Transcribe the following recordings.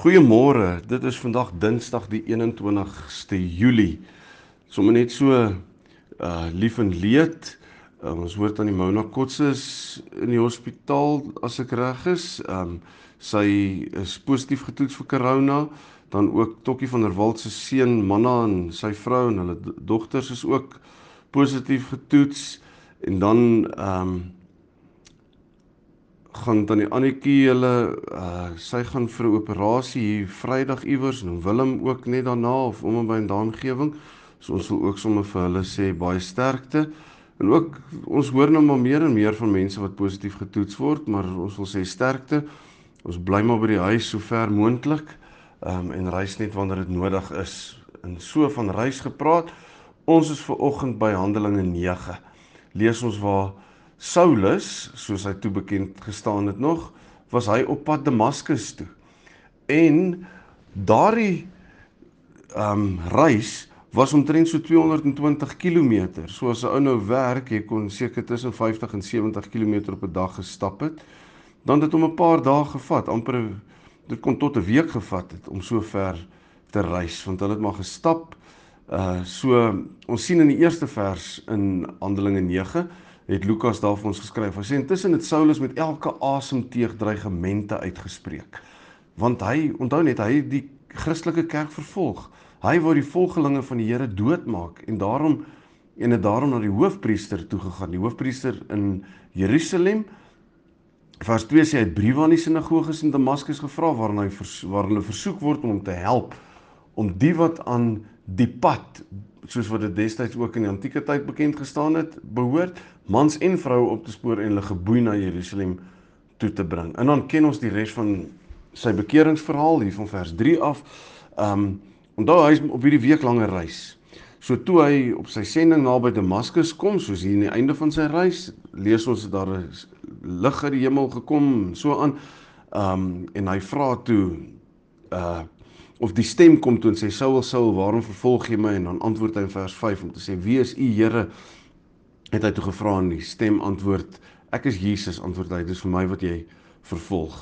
Goeiemôre. Dit is vandag Dinsdag die 21ste Julie. Sommige net so uh lief en leed. Uh, ons hoor aan die Mona Kotse is in die hospitaal as ek reg is. Um sy is positief getoets vir corona. Dan ook Tokkie van der Walt se seun Manna en sy vrou en hulle dogters is ook positief getoets. En dan um gaan tannie Annetjie hulle uh sy gaan vir 'n operasie hier Vrydag iewers en Willem ook net daarna of om en by 'n daangewing. So ons wil ook sommer vir hulle sê baie sterkte. En ook ons hoor nou maar meer en meer van mense wat positief getoets word, maar ons wil sê sterkte. Ons bly maar by die huis so ver moontlik. Ehm um, en reis net wanneer dit nodig is. En so van reis gepraat. Ons is ver oggend by Handelinge 9. Lees ons waar Saulus, soos hy toe bekend gestaan het nog, was hy op pad Damaskus toe. En daardie ehm um, reis was omtrent so 220 km. So as 'n ou nou werk, jy kon seker tussen 50 en 70 km op 'n dag gestap het. Dan het dit hom 'n paar dae gevat, amper dit kon tot 'n week gevat het om so ver te reis, want hulle het maar gestap. Uh so ons sien in die eerste vers in Handelinge 9 het Lukas daar vir ons geskryf. Hy sê intussen het Saulus met elke asemteug dreigemente uitgespreek. Want hy, onthou net, hy het die Christelike kerk vervolg. Hy wou die volgelinge van die Here doodmaak en daarom en het daarom na die hoofpriester toe gegaan. Die hoofpriester in Jerusalem vers 2 sê hy het briewe aan die sinagoges in Damaskus gevra waarin hy waar hulle versoek word om hom te help om die wat aan die pad soos wat dit destyds ook in die antieke tyd bekend gestaan het, behoort mans en vroue op te spoor en hulle geboei na Jerusalem toe te bring. En dan ken ons die res van sy bekeringsverhaal hier van vers 3 af. Um onthou hy is op hierdie weeklange reis. So toe hy op sy sending naby Damaskus kom, soos hier aan die einde van sy reis, lees ons dat daar 'n lig uit die hemel gekom en so aan. Um en hy vra toe uh of die stem kom toe en sê Saul Saul waarom vervolg jy my? En dan antwoord hy in vers 5 om te sê wie is u Here? Het hy toe gevra en die stem antwoord ek is Jesus antwoord hy dis vir my wat jy vervolg.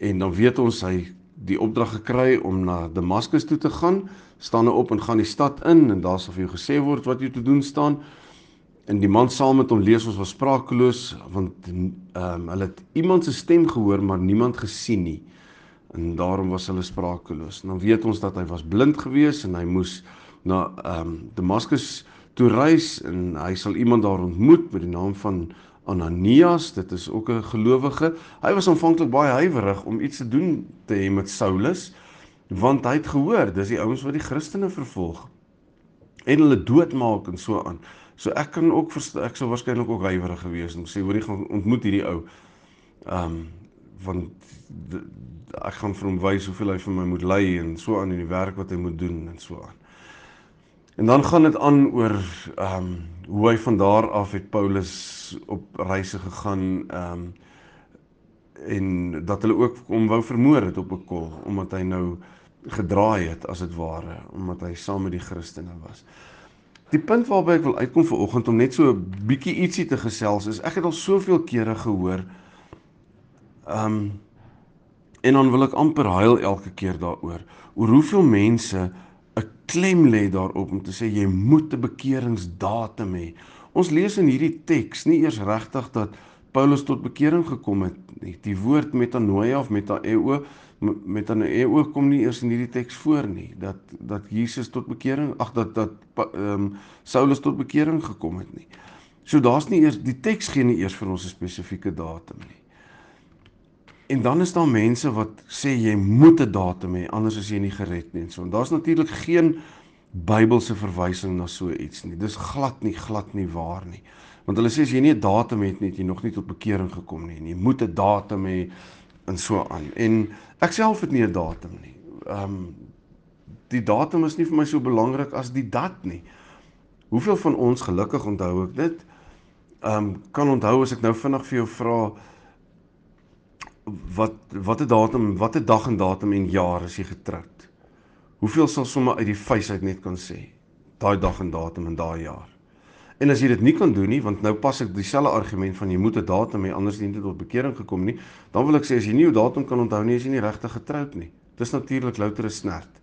En dan weet ons hy die opdrag gekry om na Damaskus toe te gaan staan hy op en gaan die stad in en daar sal vir jou gesê word wat jy te doen staan. En die man saam met hom lees ons was sprakeloos want ehm um, hulle het iemand se stem gehoor maar niemand gesien nie en daarom was hulle sprakeloos. Dan weet ons dat hy was blind gewees en hy moes na ehm um, Damaskus toe reis en hy sal iemand daar ontmoet met die naam van Ananias, dit is ook 'n gelowige. Hy was aanvanklik baie huiwerig om iets te doen te hê met Saulus want hy het gehoor dis die ouens wat die Christene vervolg en hulle doodmaak en so aan. So ek kan ook ek sou waarskynlik ook huiwerig gewees en sê hoor jy gaan ontmoet hierdie ou. Ehm um, want ek gaan vir hom wys hoeveel hy vir my moet lei en so aan in die werk wat hy moet doen en so aan. En dan gaan dit aan oor ehm um, hoe hy van daar af het Paulus op reise gegaan ehm um, en dat hulle ook hom wou vermoor het op 'n kol omdat hy nou gedraai het as dit ware omdat hy saam met die Christene was. Die punt waarby ek wil uitkom vir oggend om net so 'n bietjie ietsie te gesels is ek het al soveel kere gehoor ehm um, En dan wil ek amper huil elke keer daaroor oor hoeveel mense 'n klem lê daarop om te sê jy moet 'n bekeringsdatum hê. Ons lees in hierdie teks nie eers regtig dat Paulus tot bekering gekom het nie. Die woord metanoia of metaeo metanoeo kom nie eers in hierdie teks voor nie dat dat Jesus tot bekering ag dat dat ehm um, Saulus tot bekering gekom het nie. So daar's nie eers die teks gee nie eers vir ons 'n spesifieke datum nie. En dan is daar mense wat sê jy moet 'n datum hê anders as jy nie gered nie en so. En daar's natuurlik geen Bybelse verwysing na so iets nie. Dis glad nie glad nie waar nie. Want hulle sê as jy nie 'n datum het nie, het jy nog nie tot bekering gekom nie. Jy moet 'n datum hê en so aan. En ek self het nie 'n datum nie. Ehm um, die datum is nie vir my so belangrik as die dat nie. Hoeveel van ons gelukkig onthou ek dit? Ehm um, kan onthou as ek nou vinnig vir jou vra wat watter datum, watter dag en datum en jaar is jy getroud? Hoeveel sal sommer uit die vuis uit net kan sê? Daai dag en datum en daai jaar. En as jy dit nie kan doen nie, want nou pas ek dieselfde argument van jy moet 'n datum hê anders dien dit tot bekering gekom nie, dan wil ek sê as jy nie jou datum kan onthou nie, is jy nie regtig getroud nie. Dis natuurlik louter 'n snert.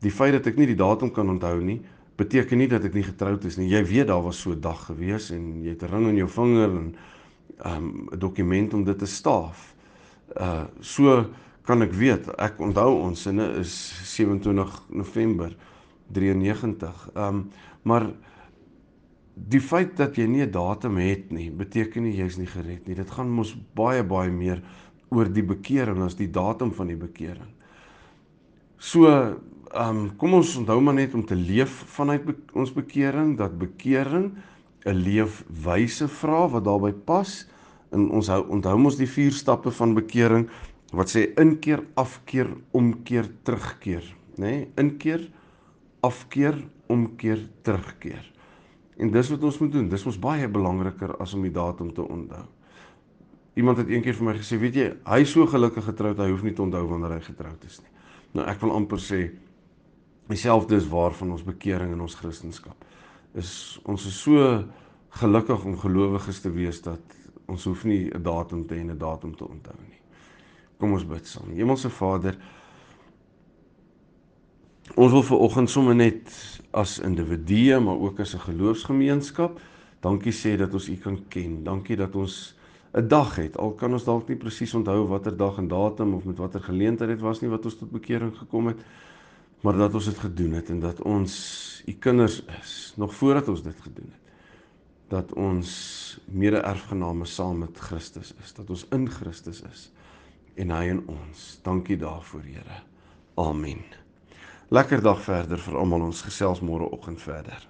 Die feit dat ek nie die datum kan onthou nie, beteken nie dat ek nie getroud is nie. Jy weet daar was so 'n dag gewees en jy het 'n ring in jou vinger en um, 'n dokument om dit te staaf. Uh so kan ek weet, ek onthou ons sinne is 27 November 93. Um maar die feit dat jy nie 'n datum het nie, beteken nie jy's nie gered nie. Dit gaan mos baie baie meer oor die bekering as die datum van die bekering. So, ehm um, kom ons onthou maar net om te leef vanuit be ons bekering dat bekering 'n leefwyse vra wat daarbey pas. En ons hou onthou mos die vier stappe van bekering wat sê inkeer, afkeer, omkeer, terugkeer, nê? Nee? Inkeer, afkeer, omkeer, terugkeer. En dis wat ons moet doen. Dis ons baie belangriker as om die datum te onthou. Iemand het eendag vir my gesê, weet jy, hy is so gelukkig getroud, hy hoef nie te onthou wanneer hy getroud is nie. Nou ek wil amper sê dieselfde is waar van ons bekering en ons kristendom. Is ons is so gelukkig om gelowiges te wees dat ons hoef nie 'n datum te hê en 'n datum te onthou nie. Kom ons bid saam. Hemelse Vader, ons wil vir oggend sommer net as individue maar ook as 'n geloofsgemeenskap dankie sê dat ons U kan ken. Dankie dat ons 'n dag het. Al kan ons dalk nie presies onthou watter dag en datum of met watter geleentheid dit was nie wat ons tot bekering gekom het, maar dat ons dit gedoen het en dat ons U kinders is nog voordat ons dit gedoen het dat ons mede-erfgename saam met Christus is, dat ons in Christus is en hy in ons. Dankie daarvoor, Here. Amen. Lekker dag verder vir almal. Ons gesels môreoggend verder.